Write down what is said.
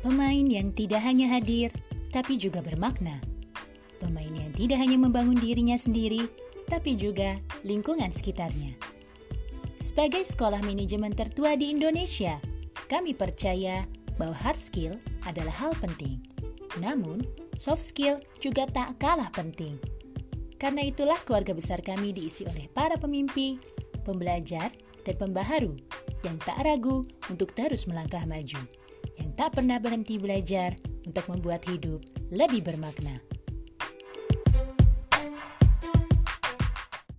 Pemain yang tidak hanya hadir, tapi juga bermakna. Pemain yang tidak hanya membangun dirinya sendiri, tapi juga lingkungan sekitarnya. Sebagai sekolah manajemen tertua di Indonesia, kami percaya bahwa hard skill adalah hal penting. Namun, soft skill juga tak kalah penting. Karena itulah keluarga besar kami diisi oleh para pemimpi, pembelajar, dan pembaharu yang tak ragu untuk terus melangkah maju, yang tak pernah berhenti belajar untuk membuat hidup lebih bermakna.